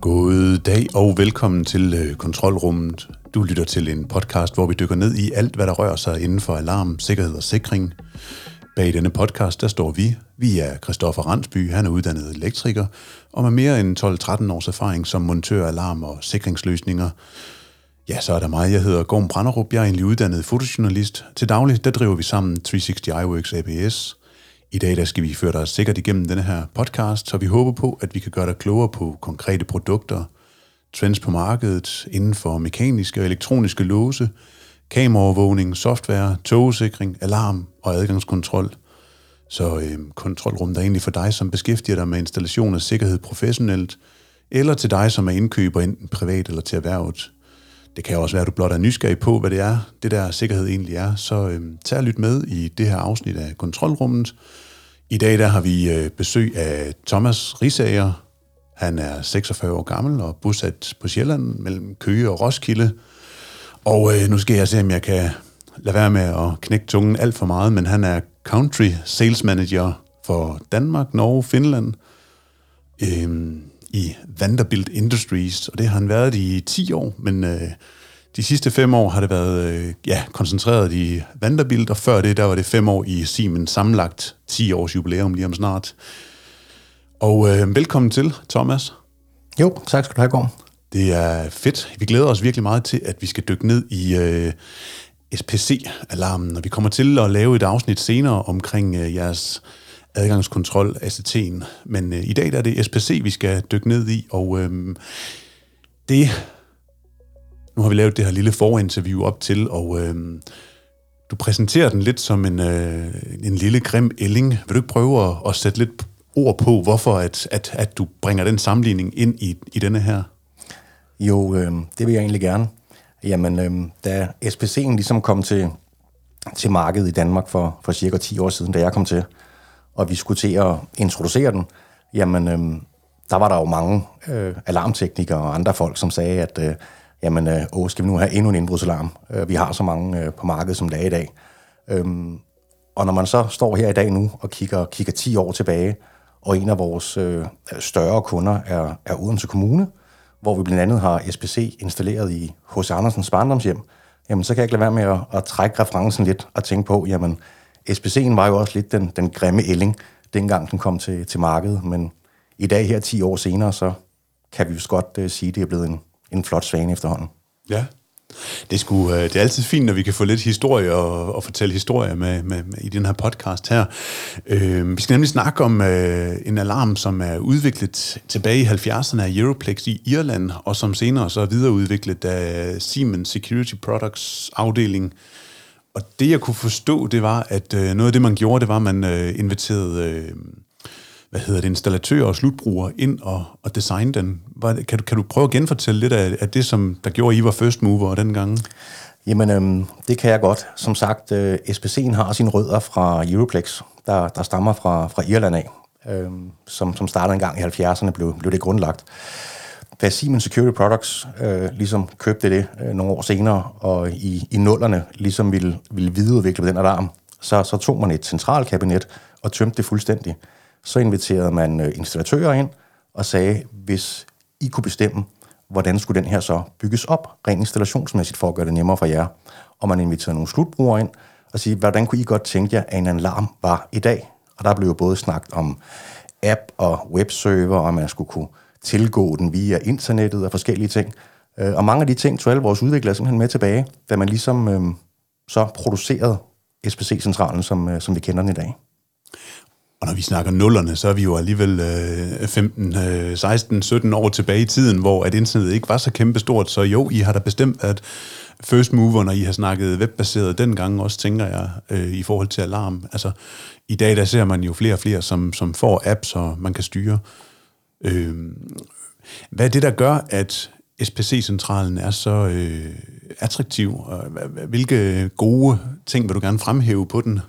God dag og velkommen til øh, Kontrolrummet. Du lytter til en podcast, hvor vi dykker ned i alt, hvad der rører sig inden for alarm, sikkerhed og sikring. Bag denne podcast, der står vi. Vi er Christoffer Randsby, han er uddannet elektriker, og med mere end 12-13 års erfaring som montør af alarm- og sikringsløsninger. Ja, så er der mig. Jeg hedder Gorm Branderup. Jeg er egentlig uddannet fotojournalist. Til daglig, der driver vi sammen 360 iWorks ABS. I dag der skal vi føre dig sikkert igennem denne her podcast, så vi håber på, at vi kan gøre dig klogere på konkrete produkter, trends på markedet inden for mekaniske og elektroniske låse, kameraovervågning, software, togsikring, alarm og adgangskontrol. Så øh, kontrolrum der er egentlig for dig, som beskæftiger dig med installation af sikkerhed professionelt, eller til dig, som er indkøber enten privat eller til erhvervet. Det kan også være, at du blot er nysgerrig på, hvad det er, det der sikkerhed egentlig er. Så øh, tag og lyt med i det her afsnit af Kontrolrummet. I dag der har vi øh, besøg af Thomas Risager. Han er 46 år gammel og bosat på Sjælland mellem Køge og Roskilde. Og øh, nu skal jeg se, om jeg kan lade være med at knække tungen alt for meget, men han er country sales manager for Danmark, Norge, Finland øh, i Vanderbilt Industries, og det har han været i 10 år, men øh, de sidste fem år har det været øh, ja, koncentreret i Vanderbilt, og før det, der var det fem år i Siemens, sammenlagt 10 års jubilæum lige om snart. Og øh, velkommen til, Thomas. Jo, tak skal du have, Gorm. Det er fedt. Vi glæder os virkelig meget til, at vi skal dykke ned i øh, SPC-alarmen, og vi kommer til at lave et afsnit senere omkring øh, jeres adgangskontrol, ACT'en. Men øh, i dag der er det SPC, vi skal dykke ned i, og øh, det... Nu har vi lavet det her lille forinterview op til, og øh, du præsenterer den lidt som en, øh, en lille grim ælling. Vil du ikke prøve at, at sætte lidt ord på, hvorfor at, at, at du bringer den sammenligning ind i, i denne her? Jo, øh, det vil jeg egentlig gerne. Jamen, øh, da SPC'en ligesom kom til, til markedet i Danmark for, for cirka 10 år siden, da jeg kom til, og vi skulle til at introducere den, jamen, øh, der var der jo mange øh, alarmteknikere og andre folk, som sagde, at øh, jamen, øh, åh, skal vi nu have endnu en indbrudsalarm? Øh, vi har så mange øh, på markedet, som det er i dag. Øh, og når man så står her i dag nu og kigger, kigger 10 år tilbage, og en af vores øh, større kunder er, er Odense Kommune, hvor vi blandt andet har SPC installeret i H.C. Andersens barndomshjem, jamen så kan jeg ikke lade være med at, at trække referencen lidt og tænke på, jamen SPC'en var jo også lidt den, den grimme ælling, dengang den kom til, til markedet, men i dag her 10 år senere, så kan vi jo godt uh, sige, at det er blevet en, en flot svane efterhånden. Ja, det skulle, øh, det er altid fint, når vi kan få lidt historie og, og fortælle historier med, med, med, i den her podcast her. Øh, vi skal nemlig snakke om øh, en alarm, som er udviklet tilbage i 70'erne af Europlex i Irland, og som senere så er videreudviklet af Siemens Security Products afdeling. Og det jeg kunne forstå, det var, at øh, noget af det, man gjorde, det var, at man øh, inviterede... Øh, hvad hedder det, installatører og slutbrugere ind og, og designe den. Var, Kan du, kan du prøve at genfortælle lidt af, af det, som der gjorde, I var first mover dengang? Jamen, øhm, det kan jeg godt. Som sagt, øh, SPC'en har sine rødder fra Europlex, der, der stammer fra, fra Irland af, øhm, som, som startede en gang i 70'erne, blev, blev det grundlagt. Da Siemens Security Products øh, ligesom købte det øh, nogle år senere, og i, i nullerne ligesom ville, ville videreudvikle den alarm, så, så tog man et centralkabinet og tømte det fuldstændig så inviterede man øh, installatører ind og sagde, hvis I kunne bestemme, hvordan skulle den her så bygges op, rent installationsmæssigt, for at gøre det nemmere for jer. Og man inviterede nogle slutbrugere ind og sige, hvordan kunne I godt tænke jer, at en alarm var i dag? Og der blev jo både snakket om app og webserver, og man skulle kunne tilgå den via internettet og forskellige ting. Øh, og mange af de ting tog alle vores udviklere simpelthen med tilbage, da man ligesom øh, så producerede SPC-centralen, som, øh, som vi kender den i dag. Og når vi snakker nullerne, så er vi jo alligevel øh, 15, øh, 16, 17 år tilbage i tiden, hvor at internettet ikke var så kæmpestort. Så jo, I har da bestemt, at first mover, når I har snakket webbaseret dengang også, tænker jeg, øh, i forhold til alarm. Altså, i dag der ser man jo flere og flere, som, som får apps, og man kan styre. Øh, hvad er det, der gør, at SPC-centralen er så øh, attraktiv? Og hvilke gode ting vil du gerne fremhæve på den?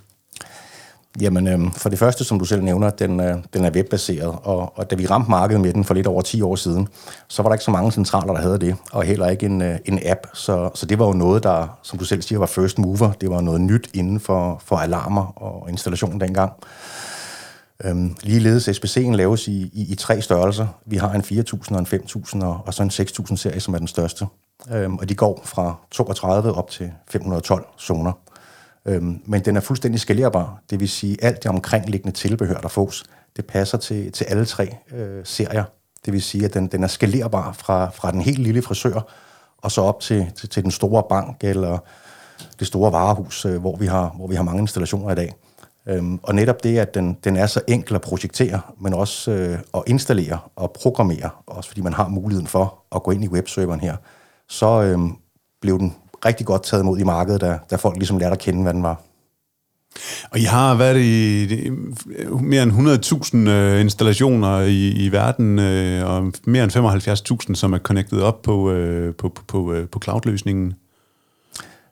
Jamen, øh, for det første, som du selv nævner, den, øh, den er webbaseret, og, og da vi ramte markedet med den for lidt over 10 år siden, så var der ikke så mange centraler, der havde det, og heller ikke en, øh, en app. Så, så det var jo noget, der, som du selv siger, var first mover. Det var noget nyt inden for, for alarmer og installation dengang. Øhm, ligeledes SPC'en laves i, i, i tre størrelser. Vi har en 4.000 og en 5.000 og, og så en 6.000 serie, som er den største. Øhm, og de går fra 32 op til 512 zoner. Øhm, men den er fuldstændig skalerbar. Det vil sige, alt det omkringliggende tilbehør, der fås, det passer til, til alle tre øh, serier. Det vil sige, at den, den er skalerbar fra, fra den helt lille frisør, og så op til, til, til den store bank eller det store varehus, øh, hvor, vi har, hvor vi har mange installationer i dag. Øhm, og netop det, at den, den er så enkel at projektere, men også øh, at installere og programmere, også fordi man har muligheden for at gå ind i webserveren her, så øhm, blev den rigtig godt taget imod i markedet, da, da folk ligesom lærte at kende, hvad den var. Og I har været i mere end 100.000 øh, installationer i, i verden, øh, og mere end 75.000, som er connected op på, øh, på, på, på, øh, på cloud-løsningen.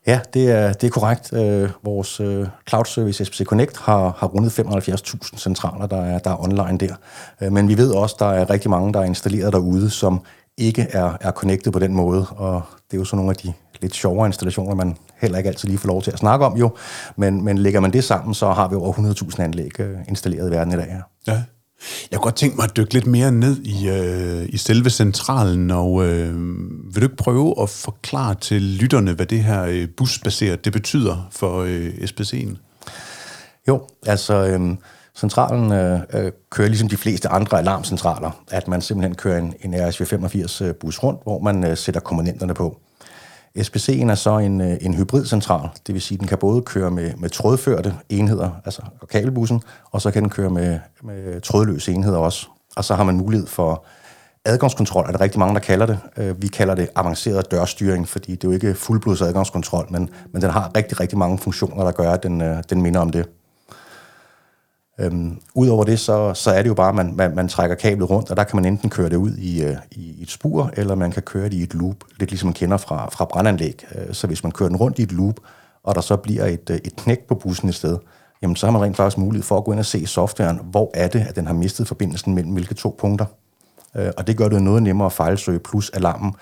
Ja, det er, det er korrekt. Øh, vores øh, cloud service SPC Connect har, har rundet 75.000 centraler, der er, der er online der. Øh, men vi ved også, der er rigtig mange, der er installeret derude, som ikke er, er connected på den måde, og det er jo så nogle af de lidt sjovere installationer, man heller ikke altid lige får lov til at snakke om jo. Men, men lægger man det sammen, så har vi over 100.000 anlæg øh, installeret i verden i dag. Ja. ja. Jeg kunne godt tænke mig at dykke lidt mere ned i, øh, i selve centralen, og øh, vil du ikke prøve at forklare til lytterne, hvad det her øh, busbaseret det betyder for øh, SPC'en? Jo, altså øh, centralen øh, øh, kører ligesom de fleste andre alarmcentraler, at man simpelthen kører en, en RSV85-bus øh, rundt, hvor man øh, sætter komponenterne på. SPC'en er så en, øh, en hybridcentral, det vil sige, at den kan både køre med, med trådførte enheder, altså kabelbussen, og så kan den køre med, med trådløse enheder også. Og så har man mulighed for adgangskontrol, er der rigtig mange, der kalder det. Øh, vi kalder det avanceret dørstyring, fordi det er jo ikke fuldblods adgangskontrol, men, men den har rigtig, rigtig mange funktioner, der gør, at den, øh, den minder om det. Øhm, Udover det, så, så er det jo bare, at man, man, man trækker kablet rundt, og der kan man enten køre det ud i, øh, i et spur, eller man kan køre det i et loop, lidt ligesom man kender fra, fra brandanlæg. Øh, så hvis man kører den rundt i et loop, og der så bliver et, øh, et knæk på bussen i sted, jamen så har man rent faktisk mulighed for at gå ind og se softwaren, hvor er det, at den har mistet forbindelsen mellem hvilke to punkter. Øh, og det gør det noget nemmere at fejlsøge, plus alarmen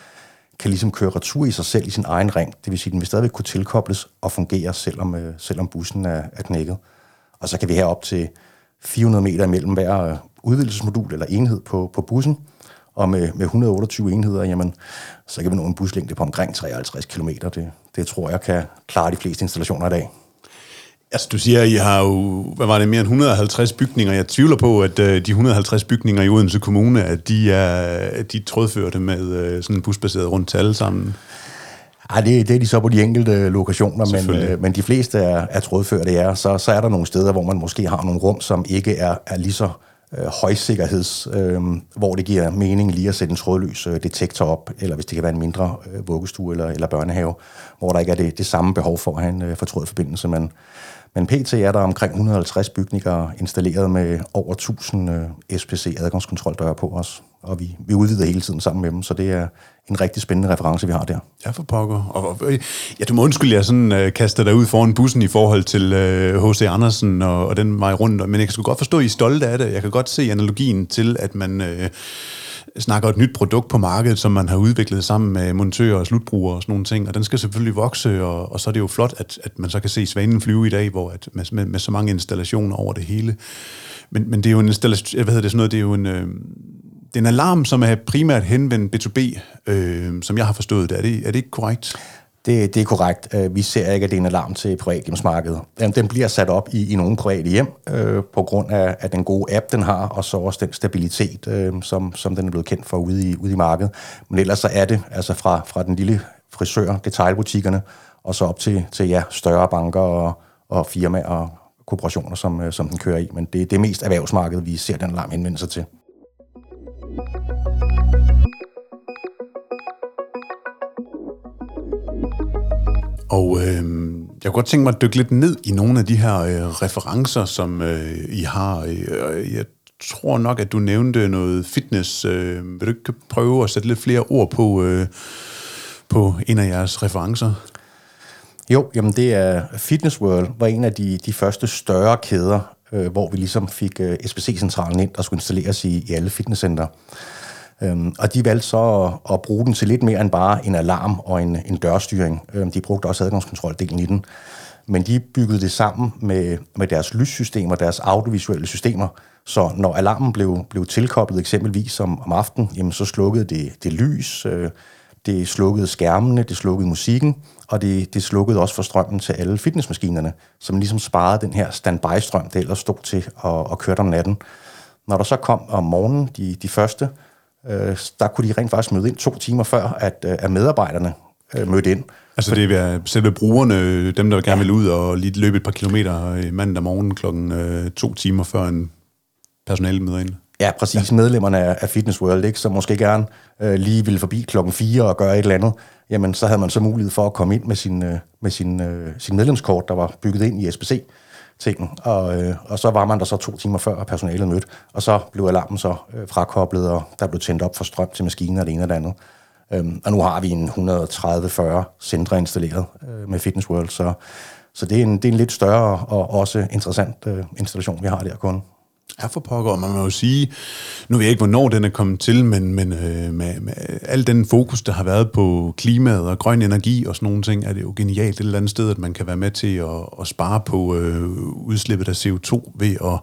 kan ligesom køre retur i sig selv i sin egen ring. Det vil sige, at den vil stadigvæk kunne tilkobles og fungere, selvom, øh, selvom bussen er, er knækket. Og så kan vi have op til 400 meter mellem hver øh, udvidelsesmodul eller enhed på, på bussen. Og med, med 128 enheder, jamen, så kan vi nå en buslængde på omkring 53 km. Det, det tror jeg kan klare de fleste installationer i dag. Altså, du siger, at I har jo, hvad var det, mere end 150 bygninger. Jeg tvivler på, at øh, de 150 bygninger i Odense Kommune, at de er, at de trådførte med øh, sådan en busbaseret rundt tal alle sammen. Ej, det, det er de så på de enkelte lokationer, men, øh, men de fleste er, er trådførte, ja. Så, så er der nogle steder, hvor man måske har nogle rum, som ikke er, er lige så øh, højsikkerheds, øh, hvor det giver mening lige at sætte en trådløs øh, detektor op, eller hvis det kan være en mindre øh, vuggestue eller, eller børnehave, hvor der ikke er det, det samme behov for at have en øh, fortrøjet forbindelse. Men, men pt. er der omkring 150 bygninger installeret med over 1000 øh, SPC adgangskontroldøre på os, og vi, vi udvider hele tiden sammen med dem, så det er en rigtig spændende reference, vi har der. Ja, for pokker. Og, og, ja, du må undskylde, jeg sådan øh, kaster dig ud foran bussen i forhold til H.C. Øh, Andersen og, og den vej rundt, men jeg kan godt forstå, at I er stolte af det. Jeg kan godt se analogien til, at man... Øh, snakker et nyt produkt på markedet, som man har udviklet sammen med montører og slutbrugere og sådan nogle ting, og den skal selvfølgelig vokse, og, og så er det jo flot, at, at man så kan se svanen flyve i dag, hvor at, med, med, med så mange installationer over det hele. Men, men det er jo en installation, hvad hedder det sådan noget, det er jo en, øh, det er en alarm, som er primært henvendt B2B, øh, som jeg har forstået det. Er det, er det ikke korrekt? Det, det er korrekt. Øh, vi ser ikke, at det er en alarm til privathjemsmarkedet. Den bliver sat op i, i nogle private hjem øh, på grund af, af den gode app, den har, og så også den stabilitet, øh, som, som den er blevet kendt for ude i, ude i markedet. Men ellers så er det altså fra, fra den lille frisør, detailbutikkerne, og så op til, til ja, større banker og, og firmaer og kooperationer, som, øh, som den kører i. Men det, det er mest erhvervsmarkedet, vi ser den alarm henvende sig til. Og øh, jeg kunne godt tænke mig at dykke lidt ned i nogle af de her øh, referencer, som øh, I har. Øh, jeg tror nok, at du nævnte noget fitness. Øh, vil du ikke prøve at sætte lidt flere ord på, øh, på en af jeres referencer? Jo, jamen det er Fitness World var en af de, de første større kæder, øh, hvor vi ligesom fik øh, SBC-centralen ind, der skulle installeres i, i alle fitnesscenter. Øhm, og de valgte så at, at bruge den til lidt mere end bare en alarm og en, en dørstyring. Øhm, de brugte også adgangskontroldelen i den. Men de byggede det sammen med, med deres lyssystemer, deres audiovisuelle systemer, så når alarmen blev, blev tilkoblet eksempelvis om, om aftenen, jamen så slukkede det, det lys, øh, det slukkede skærmene, det slukkede musikken, og det, det slukkede også for strømmen til alle fitnessmaskinerne, som ligesom sparede den her standby-strøm, der ellers stod til at, at køre om natten. Når der så kom om morgenen, de, de første, øh, der kunne de rent faktisk møde ind to timer før, at, øh, at medarbejderne øh, mødte ind. Altså det er selve brugerne, dem der gerne vil ud og lige løbe et par kilometer mandag morgen klokken øh, to timer før en personale møder ind? Ja, præcis. Ja. Medlemmerne af Fitness World, ikke, som måske gerne øh, lige ville forbi klokken 4 og gøre et eller andet, jamen så havde man så mulighed for at komme ind med sin, øh, med sin, øh, sin medlemskort, der var bygget ind i SBC tingen, og, øh, og så var man der så to timer før, og personalet mødte, og så blev alarmen så øh, frakoblet, og der blev tændt op for strøm til maskiner og det ene og det andet. Øhm, og nu har vi en 130-40 centre installeret øh, med Fitness World, så, så det, er en, det er en lidt større og også interessant øh, installation, vi har der kun. Ja, for pokker, man må jo sige, nu ved jeg ikke, hvornår den er kommet til, men, men øh, med, med al den fokus, der har været på klimaet og grøn energi og sådan nogle ting, er det jo genialt et eller andet sted, at man kan være med til at, at spare på øh, udslippet af CO2 ved at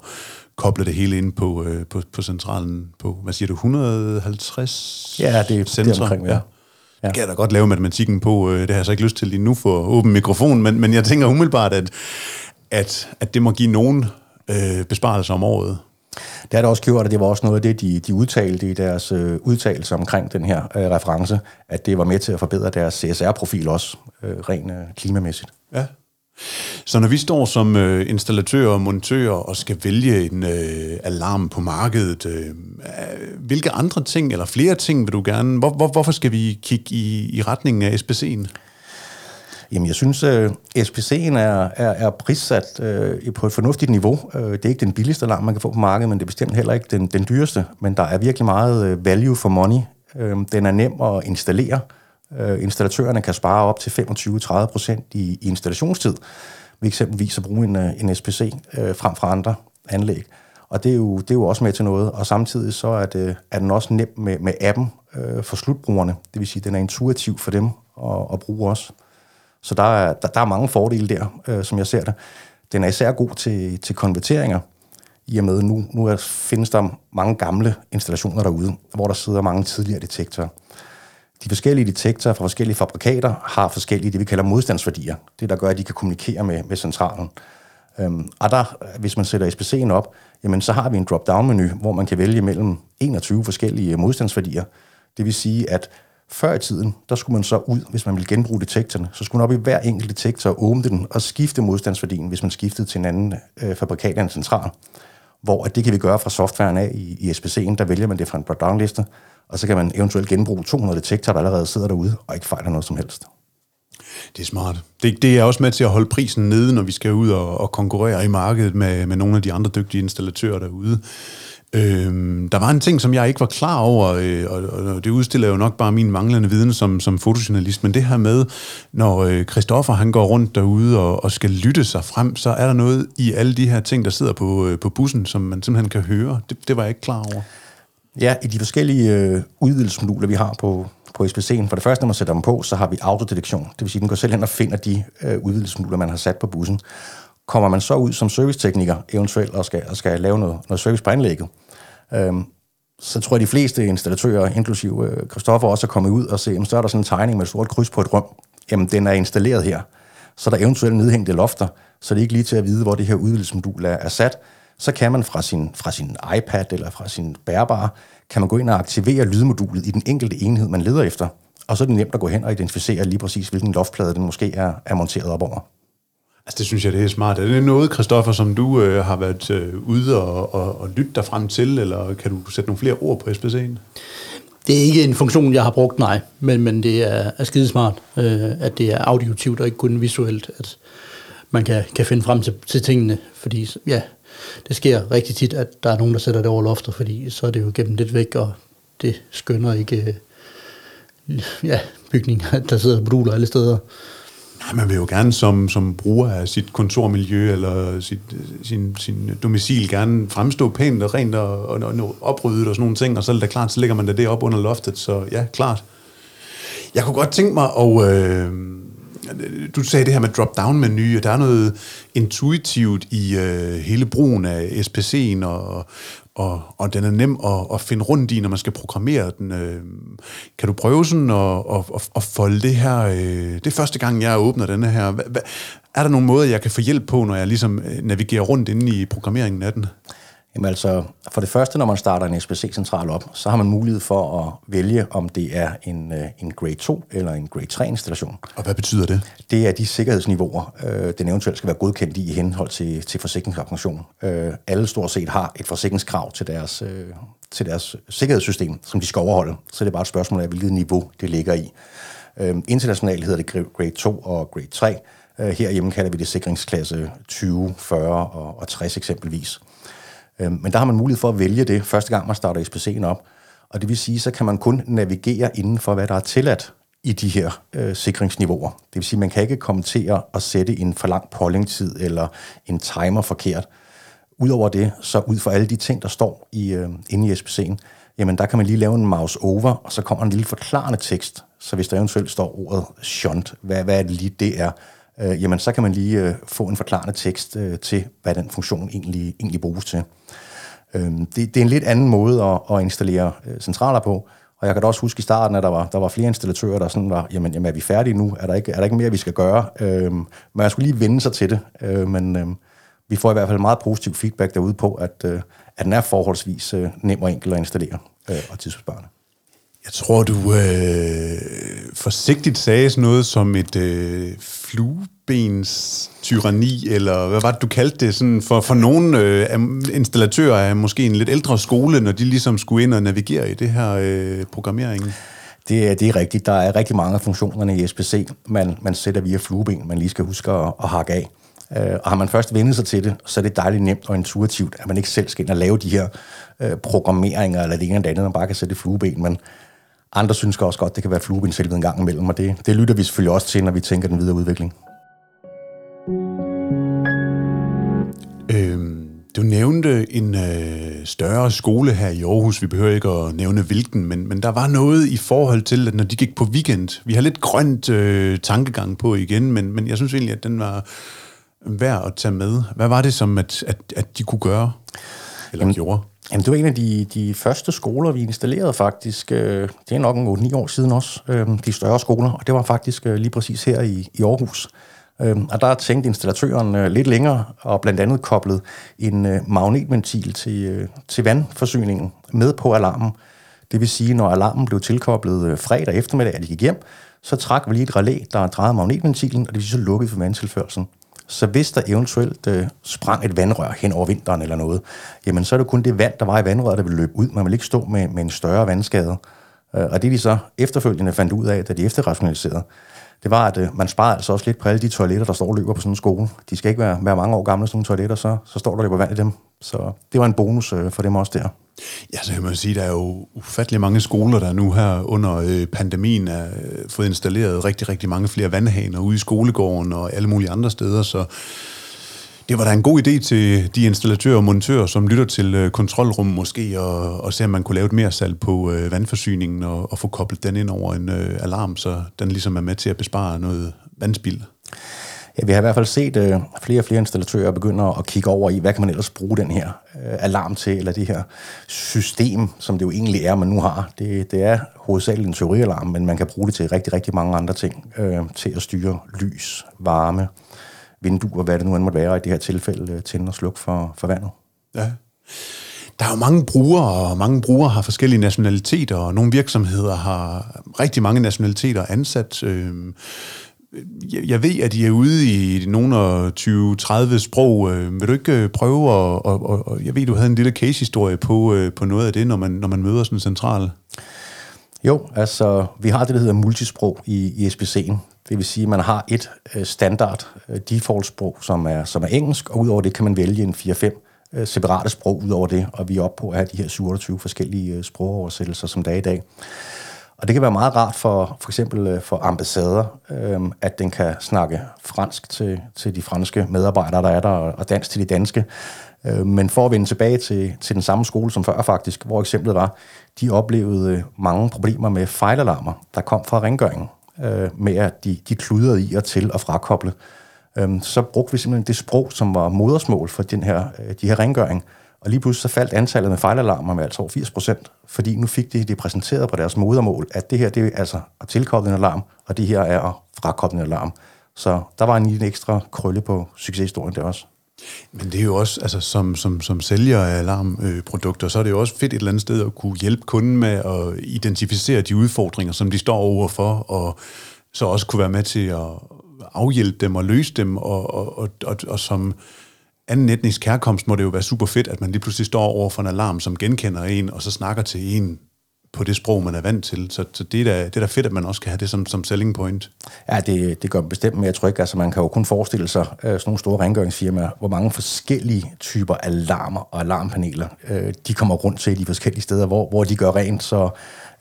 koble det hele ind på, øh, på, på centralen på, hvad siger du, 150 Ja, det er centre. det omkring, ja. Ja. Det kan jeg da godt lave matematikken på. Øh, det har jeg så ikke lyst til lige nu for åben mikrofon, men, men jeg tænker umiddelbart, at, at, at det må give nogen øh, besparelser om året. Det har det også gjort, og det var også noget af det, de, de udtalte i deres øh, udtalelse omkring den her øh, reference, at det var med til at forbedre deres CSR-profil også, øh, rent øh, klimamæssigt. Ja. Så når vi står som øh, installatører og montører og skal vælge en øh, alarm på markedet, øh, hvilke andre ting eller flere ting vil du gerne... Hvor, hvor, hvorfor skal vi kigge i, i retningen af SPC'en? Jamen, jeg synes, øh, uh, SPC'en er, er, er prissat uh, på et fornuftigt niveau. Uh, det er ikke den billigste alarm, man kan få på markedet, men det er bestemt heller ikke den, den dyreste. Men der er virkelig meget uh, value for money. Uh, den er nem at installere. Uh, installatørerne kan spare op til 25-30 procent i, i installationstid ved eksempelvis at bruge en, en SPC uh, frem for andre anlæg. Og det er, jo, det er jo også med til noget. Og samtidig så er, det, er den også nem med, med appen øh, for slutbrugerne. Det vil sige, at den er intuitiv for dem at, at bruge også. Så der er, der, der er mange fordele der, øh, som jeg ser det. Den er især god til, til konverteringer, i og med nu, nu er, findes der mange gamle installationer derude, hvor der sidder mange tidligere detektorer. De forskellige detektorer fra forskellige fabrikater har forskellige, det vi kalder modstandsværdier. Det, der gør, at de kan kommunikere med, med centralen. Øhm, og der, hvis man sætter SPC'en op, jamen så har vi en drop-down-menu, hvor man kan vælge mellem 21 forskellige modstandsværdier. Det vil sige, at før i tiden, der skulle man så ud, hvis man ville genbruge detektorerne, så skulle man op i hver enkelt detektor åbne den og skifte modstandsværdien, hvis man skiftede til en anden øh, fabrikat eller en central. Hvor at det kan vi gøre fra softwaren af i, i SPC'en, der vælger man det fra en drop liste og så kan man eventuelt genbruge 200 detektorer, der allerede sidder derude og ikke fejler noget som helst. Det er smart. Det, det er også med til at holde prisen nede, når vi skal ud og, og konkurrere i markedet med, med nogle af de andre dygtige installatører derude. Øhm, der var en ting, som jeg ikke var klar over, øh, og, og det udstiller jo nok bare min manglende viden som, som fotojournalist, men det her med, når øh, Christoffer han går rundt derude og, og skal lytte sig frem, så er der noget i alle de her ting, der sidder på, øh, på bussen, som man simpelthen kan høre. Det, det var jeg ikke klar over. Ja, i de forskellige øh, udvidelsesmoduler, vi har på, på SPC'en. For det første, når man sætter dem på, så har vi autodetektion. Det vil sige, at den går selv hen og finder de øh, udvidelsesmoduler, man har sat på bussen. Kommer man så ud som servicetekniker eventuelt og skal, og skal lave noget, noget service på anlægget, øhm, så tror jeg, de fleste installatører, inklusive øh, Christoffer, også er kommet ud og se, jamen, så er der sådan en tegning med et stort kryds på et rum. Jamen, den er installeret her. Så der er eventuelt nedhængte lofter, så det er ikke lige til at vide, hvor det her udvidelsesmodul er, er sat. Så kan man fra sin, fra sin iPad eller fra sin bærbare, kan man gå ind og aktivere lydmodulet i den enkelte enhed, man leder efter. Og så er det nemt at gå hen og identificere lige præcis, hvilken loftplade den måske er, er monteret op over. Altså det synes jeg, det er smart. Er det noget, Kristoffer, som du øh, har været øh, ude og, og, og lytte dig frem til, eller kan du sætte nogle flere ord på SPC'en? Det er ikke en funktion, jeg har brugt, nej, men, men det er, er skidesmart, øh, at det er auditivt og ikke kun visuelt, at man kan, kan finde frem til, til tingene, fordi ja, det sker rigtig tit, at der er nogen, der sætter det over loftet, fordi så er det jo gennem lidt væk, og det skønner ikke øh, ja, bygninger, der sidder moduler alle steder. Man vil jo gerne som, som bruger af sit kontormiljø eller sit, sin, sin domicil gerne fremstå pænt og rent og, og, og opryddet og sådan nogle ting, og så er det klart, så lægger man det op under loftet, så ja, klart. Jeg kunne godt tænke mig at... Øh, du sagde det her med drop-down-menu, og der er noget intuitivt i øh, hele brugen af SPC'en, og, og, og den er nem at, at finde rundt i, når man skal programmere den. Øh, kan du prøve sådan at, at, at folde det her... Øh, det er første gang, jeg åbner denne her. Hva, hva, er der nogle måder, jeg kan få hjælp på, når jeg ligesom øh, navigerer rundt inde i programmeringen af den? Jamen altså, for det første, når man starter en SPC-central op, så har man mulighed for at vælge, om det er en, øh, en Grade 2 eller en Grade 3-installation. Og hvad betyder det? Det er de sikkerhedsniveauer, øh, den eventuelt skal være godkendt i i henhold til, til forsikringsfunktion. Øh, alle stort set har et forsikringskrav til deres, øh, til deres sikkerhedssystem, som de skal overholde. Så det er bare et spørgsmål af, hvilket niveau det ligger i. Øh, internationalt hedder det Grade 2 og Grade 3. Øh, herhjemme kalder vi det sikringsklasse 20, 40 og, og 60 eksempelvis. Øhm, men der har man mulighed for at vælge det første gang, man starter SPC'en op. Og det vil sige, så kan man kun navigere inden for, hvad der er tilladt i de her øh, sikringsniveauer. Det vil sige, man kan ikke kommentere og sætte en for lang pollingtid eller en timer forkert. Udover det, så ud for alle de ting, der står i, øh, inde i SPC'en, jamen der kan man lige lave en mouse over, og så kommer en lille forklarende tekst. Så hvis der eventuelt står ordet shunt, hvad, hvad er det lige det er, øh, jamen så kan man lige øh, få en forklarende tekst øh, til, hvad den funktion egentlig, egentlig bruges til. Øh, det, det er en lidt anden måde at, at installere øh, centraler på, og jeg kan da også huske i starten, at der var, der var flere installatører, der sådan var, jamen, jamen er vi færdige nu? Er der ikke, er der ikke mere, vi skal gøre? Øh, men jeg skulle lige vende sig til det, øh, men øh, vi får i hvert fald meget positiv feedback derude på, at, øh, at den er forholdsvis øh, nem og enkel at installere øh, og tidsbesparende. Jeg tror, du øh, forsigtigt sagde sådan noget som et øh, fluebens tyranni, eller hvad var det, du kaldte det? Sådan for, for nogle øh, installatører er måske en lidt ældre skole, når de ligesom skulle ind og navigere i det her øh, programmering. Det det er rigtigt. Der er rigtig mange af funktionerne i SPC, man, man sætter via flueben, man lige skal huske at, at hakke af. Øh, og har man først vendt sig til det, så er det dejligt nemt og intuitivt, at man ikke selv skal ind og lave de her øh, programmeringer, eller det ene eller andet, man bare kan sætte flueben. Men andre synes også godt, det kan være flueben en gang imellem, og det, det lytter vi selvfølgelig også til, når vi tænker den videre udvikling. Øhm, du nævnte en øh, større skole her i Aarhus. Vi behøver ikke at nævne hvilken, men, men der var noget i forhold til, at når de gik på weekend, vi har lidt grønt øh, tankegang på igen, men, men jeg synes egentlig, at den var værd at tage med. Hvad var det som, at, at, at de kunne gøre, eller Jamen, gjorde? Jamen, det var en af de, de første skoler, vi installerede faktisk. Øh, det er nok en 8-9 år siden også, øh, de større skoler, og det var faktisk øh, lige præcis her i, i Aarhus. Og der tænkte installatøren lidt længere, og blandt andet koblet en magnetventil til, til vandforsyningen med på alarmen. Det vil sige, når alarmen blev tilkoblet fredag eftermiddag, at de gik hjem, så trak vi lige et relæ, der drejede magnetventilen, og det vil sige, så lukkede for vandtilførselen. Så hvis der eventuelt øh, sprang et vandrør hen over vinteren eller noget, jamen så er det kun det vand, der var i vandrøret, der vil løbe ud. Man vil ikke stå med, med en større vandskade. Øh, og det de så efterfølgende fandt ud af, da de efterrationaliserede, det var, at øh, man sparer altså også lidt på alle de toiletter, der står og løber på sådan en skole. De skal ikke være, være mange år gamle, sådan nogle toiletter, så, så står der løber vand i dem. Så det var en bonus øh, for dem også der. Ja, så kan man sige, der er jo ufattelig mange skoler, der nu her under øh, pandemien er øh, fået installeret rigtig, rigtig mange flere vandhaner ude i skolegården og alle mulige andre steder, så det var da en god idé til de installatører og montører, som lytter til øh, kontrolrum måske, og, og se, om man kunne lave et mere salg på øh, vandforsyningen og, og få koblet den ind over en øh, alarm, så den ligesom er med til at bespare noget vandspild. Ja, vi har i hvert fald set øh, flere og flere installatører begynde at kigge over i, hvad kan man ellers bruge den her øh, alarm til, eller det her system, som det jo egentlig er, man nu har. Det, det er hovedsageligt en teorialarm, men man kan bruge det til rigtig, rigtig mange andre ting, øh, til at styre lys, varme, vinduer, hvad det nu end måtte være i det her tilfælde, øh, tænde og slukke for, for vandet. Ja. Der er jo mange brugere, og mange brugere har forskellige nationaliteter, og nogle virksomheder har rigtig mange nationaliteter ansat. Øh, jeg jeg ved, at I er ude i nogle af 20-30 sprog. Øh, vil du ikke øh, prøve at... Og, og, og jeg ved, du havde en lille case-historie på, øh, på noget af det, når man, når man møder sådan en central. Jo, altså vi har det, der hedder multisprog i, i SPC'en. Det vil sige, at man har et øh, standard øh, default-sprog, som er, som er engelsk, og udover det kan man vælge en 4-5 separate sprog ud over det, og vi er oppe på at have de her 27 forskellige sprogoversættelser, som der er i dag. Og det kan være meget rart for for eksempel øh, for ambassader, øh, at den kan snakke fransk til, til de franske medarbejdere, der er der, og dansk til de danske. Øh, men for at vende tilbage til, til den samme skole som før faktisk, hvor eksemplet var, de oplevede øh, mange problemer med fejlalarmer, der kom fra rengøringen, øh, med at de, de kludrede i og til at frakoble. Øh, så brugte vi simpelthen det sprog, som var modersmål for den her, øh, de her rengøring, og lige pludselig så faldt antallet med fejlalarmer med altså over 80 procent, fordi nu fik de det præsenteret på deres modermål, at det her det er altså at tilkoble en alarm, og det her er at frakoble en alarm. Så der var en lille ekstra krølle på succeshistorien der også. Men det er jo også, altså som, som, som sælger af alarmprodukter, så er det jo også fedt et eller andet sted at kunne hjælpe kunden med at identificere de udfordringer, som de står overfor, og så også kunne være med til at afhjælpe dem og løse dem, og, og, og, og, og som anden etnisk herkomst må det jo være super fedt, at man lige pludselig står over for en alarm, som genkender en, og så snakker til en på det sprog, man er vant til. Så, så det, er da, det er da fedt, at man også kan have det som, som selling point. Ja, det, det gør bestemt mere tryg. Altså, man kan jo kun forestille sig øh, sådan nogle store rengøringsfirmaer, hvor mange forskellige typer alarmer og alarmpaneler, øh, de kommer rundt til de forskellige steder, hvor, hvor de gør rent, så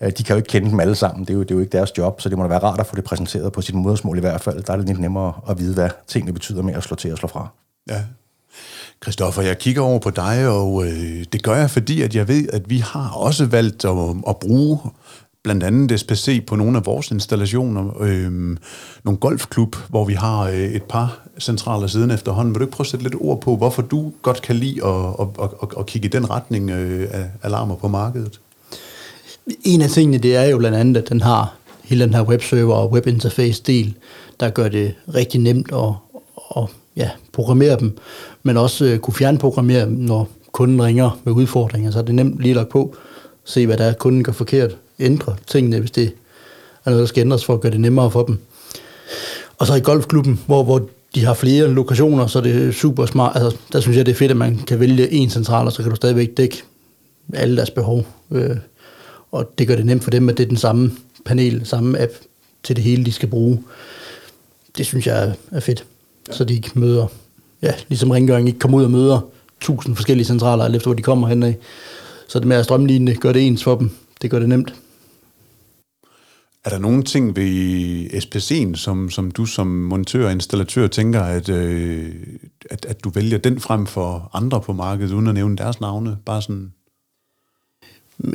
øh, de kan jo ikke kende dem alle sammen. Det er, jo, det er jo ikke deres job, så det må da være rart at få det præsenteret på sit modersmål i hvert fald. Der er det lidt nemmere at vide, hvad tingene betyder med at slå til og slå fra. Ja, Christoffer, jeg kigger over på dig, og øh, det gør jeg, fordi at jeg ved, at vi har også valgt at, at bruge blandt andet SPC på nogle af vores installationer. Øh, nogle golfklub, hvor vi har øh, et par centraler siden efterhånden. Vil du ikke prøve at sætte lidt ord på, hvorfor du godt kan lide at, at, at, at, at kigge i den retning øh, af alarmer på markedet? En af tingene, det er jo blandt andet, at den har hele den her webserver og webinterface del, der gør det rigtig nemt at, at ja, programmere dem, men også øh, kunne fjernprogrammere dem, når kunden ringer med udfordringer. Så er det nemt lige at på, se hvad der er, kunden gør forkert, ændre tingene, hvis det er noget, der skal ændres for at gøre det nemmere for dem. Og så i golfklubben, hvor, hvor de har flere lokationer, så det er super smart. Altså, der synes jeg, det er fedt, at man kan vælge en central, og så kan du stadigvæk dække alle deres behov. Øh, og det gør det nemt for dem, at det er den samme panel, samme app til det hele, de skal bruge. Det synes jeg er fedt så de ikke møder, ja, ligesom rengøring ikke kommer ud og møder tusind forskellige centraler, efter hvor de kommer hen af. Så det med at strømligne gør det ens for dem. Det gør det nemt. Er der nogle ting ved SPC'en, som, som du som montør og installatør tænker, at, øh, at, at du vælger den frem for andre på markedet, uden at nævne deres navne? Bare sådan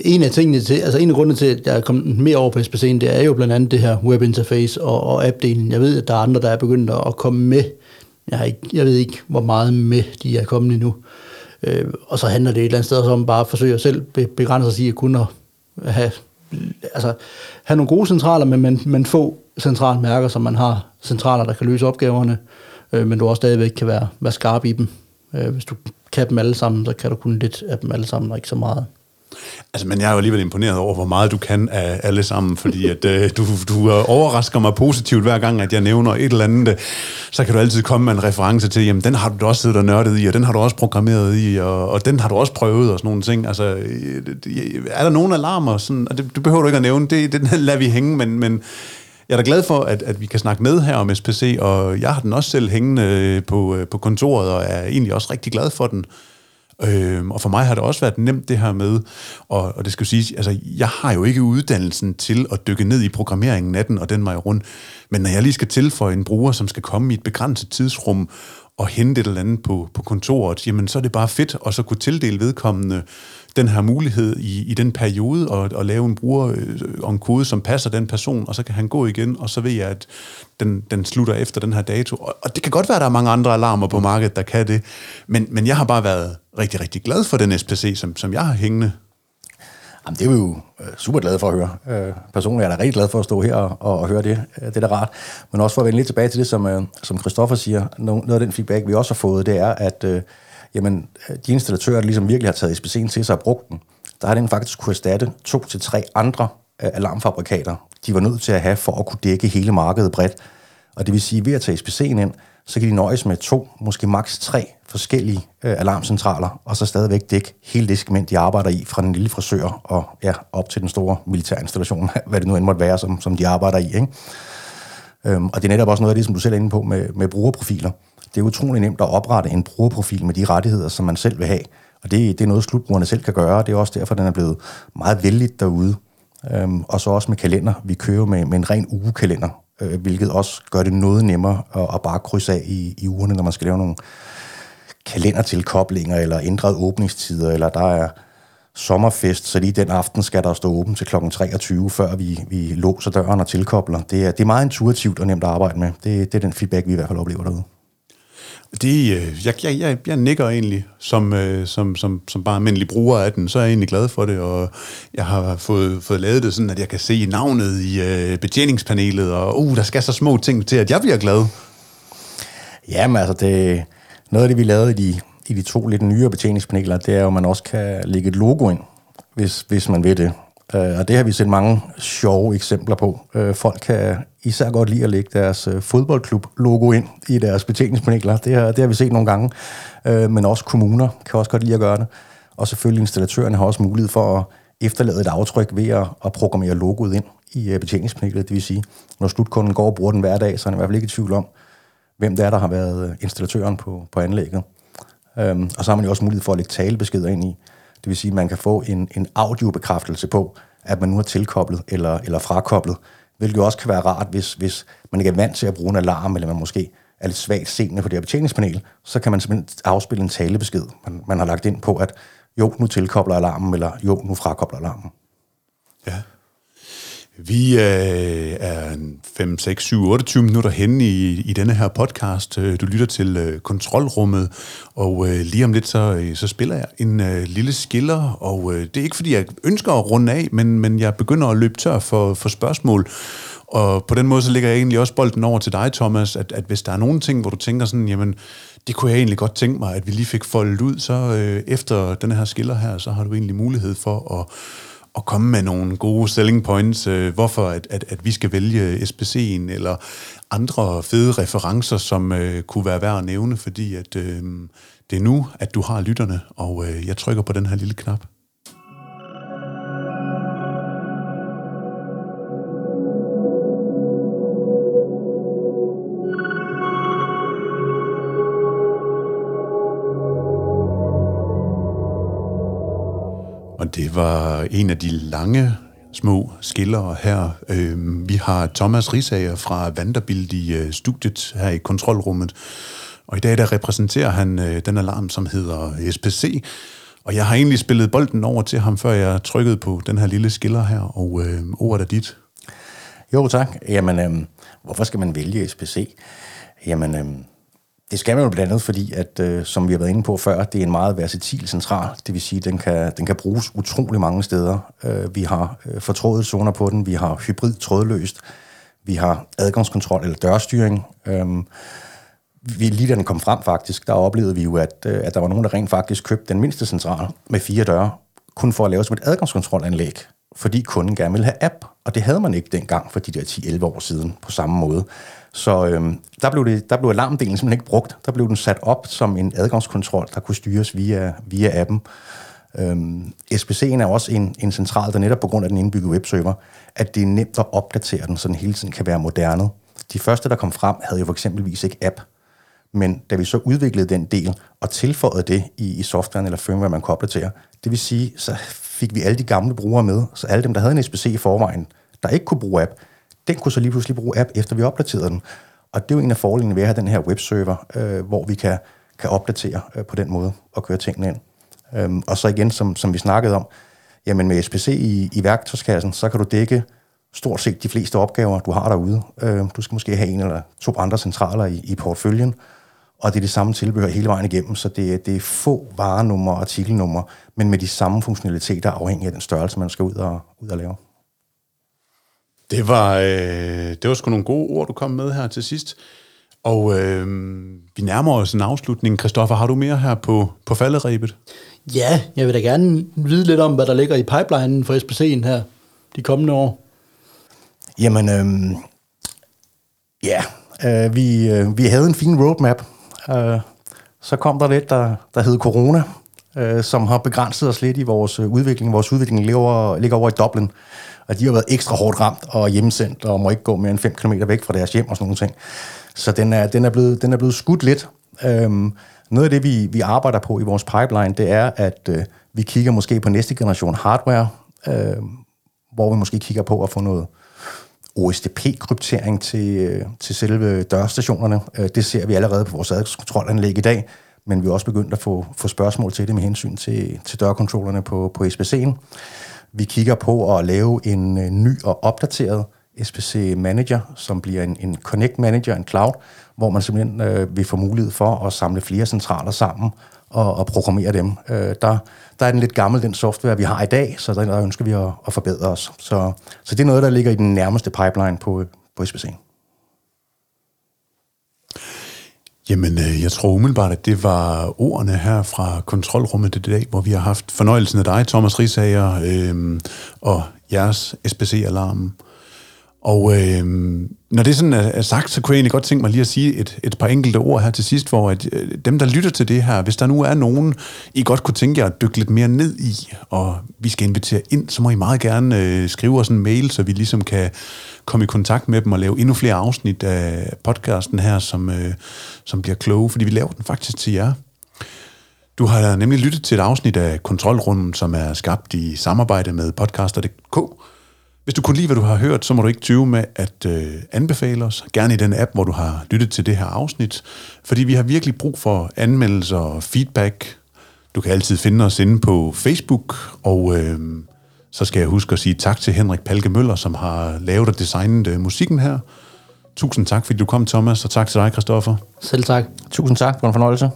en af tingene til, altså en af grundene til, at jeg er kommet mere over på SPC'en, det er jo blandt andet det her webinterface og, og appdelen. Jeg ved, at der er andre, der er begyndt at komme med. Jeg, har ikke, jeg ved ikke, hvor meget med de er kommet endnu. Øh, og så handler det et eller andet sted om bare at forsøge at selv begrænse sig i at kunne have, altså, have nogle gode centraler, men, men, men få centralmærker, som man har centraler, der kan løse opgaverne, øh, men du også stadigvæk kan være, være skarp i dem. Øh, hvis du kan dem alle sammen, så kan du kun lidt af dem alle sammen, og ikke så meget. Altså, men jeg er jo alligevel imponeret over, hvor meget du kan af alle sammen, fordi at, øh, du, du øh, overrasker mig positivt hver gang, at jeg nævner et eller andet. Øh, så kan du altid komme med en reference til, jamen den har du også siddet og nørdet i, og den har du også programmeret i, og, og den har du også prøvet, og sådan nogle ting. Altså, øh, er der nogen alarmer? Sådan, og det, det behøver du ikke at nævne, det, det lader vi hænge, men, men jeg er da glad for, at, at vi kan snakke med her om SPC, og jeg har den også selv hængende på, på kontoret, og er egentlig også rigtig glad for den. Øhm, og for mig har det også været nemt det her med, og, og det skal jo sige, altså jeg har jo ikke uddannelsen til at dykke ned i programmeringen natten og den vej rundt, men når jeg lige skal tilføje en bruger, som skal komme i et begrænset tidsrum og hente et eller andet på, på kontoret, jamen så er det bare fedt at så kunne tildele vedkommende den her mulighed i, i den periode og, og lave en bruger øh, og en kode, som passer den person, og så kan han gå igen, og så ved jeg, at den, den slutter efter den her dato. Og, og det kan godt være, at der er mange andre alarmer på markedet, der kan det, men, men jeg har bare været rigtig, rigtig glad for den SPC, som, som jeg har hængende. Jamen, det er vi jo øh, super glade for at høre. Øh, personligt er jeg da rigtig glad for at stå her og, og høre det. Øh, det er da rart. Men også for at vende lidt tilbage til det, som, øh, som Christoffer siger. Noget af den feedback, vi også har fået, det er, at øh, jamen, øh, de installatører, der ligesom virkelig har taget SBC'en til sig og brugt den, der har den faktisk kunne erstatte to til tre andre øh, alarmfabrikater, de var nødt til at have for at kunne dække hele markedet bredt. Og det vil sige, ved at tage SBC'en ind, så kan de nøjes med to, måske maks tre forskellige øh, alarmcentraler, og så stadigvæk dække hele det segment, de arbejder i, fra den lille frisør og ja, op til den store militærinstallation, hvad det nu end måtte være, som, som de arbejder i. Ikke? Øhm, og det er netop også noget af det, som du selv er inde på med, med brugerprofiler. Det er utrolig nemt at oprette en brugerprofil med de rettigheder, som man selv vil have. Og det, det er noget, slutbrugerne selv kan gøre, og det er også derfor, den er blevet meget vældig derude. Øhm, og så også med kalender. Vi kører med, med en ren ugekalender, øh, hvilket også gør det noget nemmere at, at bare krydse af i, i ugerne, når man skal lave nogle kalendertilkoblinger, eller ændrede åbningstider, eller der er sommerfest, så lige den aften skal der stå åben til kl. 23, før vi, vi låser døren og tilkobler. Det er, det er meget intuitivt og nemt at arbejde med. Det, det er den feedback, vi i hvert fald oplever derude. Det, øh, jeg, jeg, jeg, jeg nikker egentlig som, øh, som, som, som bare almindelig bruger af den, så er jeg egentlig glad for det, og jeg har fået, fået lavet det sådan, at jeg kan se navnet i øh, betjeningspanelet, og uh, der skal så små ting til, at jeg bliver glad. Jamen altså, det, noget af det, vi lavede i de, i de to lidt nyere betjeningspaneler, det er jo, at man også kan lægge et logo ind, hvis, hvis man vil det. Øh, og det har vi set mange sjove eksempler på. Øh, folk kan især godt lide at lægge deres øh, fodboldklub-logo ind i deres betjeningspaneler. Det har, det har vi set nogle gange. Øh, men også kommuner kan også godt lide at gøre det. Og selvfølgelig installatørerne har også mulighed for at efterlade et aftryk ved at, at programmere logoet ind i øh, betjeningspanelet. Det vil sige, når slutkunden går og bruger den hver dag, så er han i hvert fald ikke i tvivl om, hvem det er, der har været øh, installatøren på, på anlægget. Øhm, og så har man jo også mulighed for at lægge talebeskeder ind i. Det vil sige, at man kan få en, en audiobekræftelse på, at man nu er tilkoblet eller, eller frakoblet, hvilket jo også kan være rart, hvis, hvis man ikke er vant til at bruge en alarm, eller man måske er lidt svagt seende på det her betjeningspanel, så kan man simpelthen afspille en talebesked, man, man har lagt ind på, at jo, nu tilkobler alarmen, eller jo, nu frakobler alarmen. Ja. Vi øh, er 5, 6, 7, 28 minutter henne i, i denne her podcast. Øh, du lytter til øh, Kontrolrummet, og øh, lige om lidt, så, øh, så spiller jeg en øh, lille skiller, og øh, det er ikke, fordi jeg ønsker at runde af, men, men jeg begynder at løbe tør for, for spørgsmål. Og på den måde, så ligger jeg egentlig også bolden over til dig, Thomas, at, at hvis der er nogle ting, hvor du tænker sådan, jamen, det kunne jeg egentlig godt tænke mig, at vi lige fik foldet ud, så øh, efter den her skiller her, så har du egentlig mulighed for at at komme med nogle gode selling points, øh, hvorfor at, at, at vi skal vælge SPC'en, eller andre fede referencer, som øh, kunne være værd at nævne, fordi at, øh, det er nu, at du har lytterne, og øh, jeg trykker på den her lille knap. Var en af de lange små skillere her. Øh, vi har Thomas Risager fra Vanderbilt i øh, studiet her i kontrolrummet. Og i dag der repræsenterer han øh, den alarm, som hedder SPC. Og jeg har egentlig spillet bolden over til ham, før jeg trykkede på den her lille skiller her. Og øh, ordet er dit. Jo, tak. Jamen, øh, hvorfor skal man vælge SPC? Jamen, øh, det skal man jo blandt andet, fordi, at, øh, som vi har været inde på før, det er en meget versatil central. Det vil sige, at den kan, den kan bruges utrolig mange steder. Øh, vi har øh, fortrådet zoner på den, vi har hybrid trådløst, vi har adgangskontrol eller dørstyring. Øh, vi, lige da den kom frem faktisk, der oplevede vi jo, at, øh, at der var nogen, der rent faktisk købte den mindste central med fire døre, kun for at lave som et adgangskontrolanlæg, fordi kunden gerne ville have app, og det havde man ikke dengang for de der 10-11 år siden på samme måde. Så øhm, der, blev det, der blev alarmdelen simpelthen ikke brugt. Der blev den sat op som en adgangskontrol, der kunne styres via, via appen. Øhm, SPC'en er også en, en central, der netop på grund af den indbyggede webserver, at det er nemt at opdatere den, så den hele tiden kan være moderne. De første, der kom frem, havde jo for eksempelvis ikke app. Men da vi så udviklede den del og tilføjede det i, i softwaren eller firmware, man kobler til, det vil sige, så fik vi alle de gamle brugere med, så alle dem, der havde en SPC i forvejen, der ikke kunne bruge app, den kunne så lige pludselig bruge app, efter vi opdaterede den. Og det er jo en af fordelene ved at have den her webserver, øh, hvor vi kan, kan opdatere øh, på den måde og køre tingene ind. Øhm, og så igen, som, som vi snakkede om, jamen med SPC i, i værktøjskassen, så kan du dække stort set de fleste opgaver, du har derude. Øh, du skal måske have en eller to andre centraler i, i portføljen, og det er det samme tilbehør hele vejen igennem, så det, det er få varenummer og artikelnummer, men med de samme funktionaliteter afhængig af den størrelse, man skal ud og, ud og lave. Det var, øh, det var sgu nogle gode ord, du kom med her til sidst. Og øh, vi nærmer os en afslutning. Christoffer, har du mere her på, på falderæbet? Ja, jeg vil da gerne vide lidt om, hvad der ligger i pipelinen for SPC'en her de kommende år. Jamen, øh, ja, øh, vi, øh, vi havde en fin roadmap. Øh, så kom der lidt, der, der hed corona, øh, som har begrænset os lidt i vores udvikling. Vores udvikling ligger ligger over i Dublin og de har været ekstra hårdt ramt og hjemsendt, og må ikke gå mere end 5 km væk fra deres hjem og sådan nogle ting. Så den er, den er, blevet, den er blevet skudt lidt. Øhm, noget af det, vi, vi arbejder på i vores pipeline, det er, at øh, vi kigger måske på næste generation hardware, øh, hvor vi måske kigger på at få noget OSDP-kryptering til, øh, til selve dørstationerne. Øh, det ser vi allerede på vores adgangskontrolanlæg i dag, men vi er også begyndt at få, få spørgsmål til det med hensyn til, til dørkontrollerne på, på SBC'en. Vi kigger på at lave en øh, ny og opdateret SPC Manager, som bliver en, en Connect Manager, en cloud, hvor man simpelthen øh, vil få mulighed for at samle flere centraler sammen og, og programmere dem. Øh, der, der er den lidt gammel, den software, vi har i dag, så der, der ønsker vi at, at forbedre os. Så, så det er noget, der ligger i den nærmeste pipeline på, på SPC. Jamen, øh, jeg tror umiddelbart, at det var ordene her fra kontrolrummet i dag, hvor vi har haft fornøjelsen af dig, Thomas Risager, øh, og jeres SPC-alarm. Og øh, når det sådan er, er sagt, så kunne jeg egentlig godt tænke mig lige at sige et, et par enkelte ord her til sidst, hvor at, øh, dem, der lytter til det her, hvis der nu er nogen, I godt kunne tænke jer at dykke lidt mere ned i, og vi skal invitere ind, så må I meget gerne øh, skrive os en mail, så vi ligesom kan komme i kontakt med dem og lave endnu flere afsnit af podcasten her, som, øh, som bliver kloge, fordi vi laver den faktisk til jer. Du har nemlig lyttet til et afsnit af Kontrolrunden, som er skabt i samarbejde med podcaster.dk, hvis du kunne lide, hvad du har hørt, så må du ikke tyve med at øh, anbefale os. Gerne i den app, hvor du har lyttet til det her afsnit. Fordi vi har virkelig brug for anmeldelser og feedback. Du kan altid finde os inde på Facebook. Og øh, så skal jeg huske at sige tak til Henrik Palke Møller, som har lavet og designet øh, musikken her. Tusind tak, fordi du kom, Thomas, og tak til dig, Christoffer. Selv tak. Tusind tak for en fornøjelse.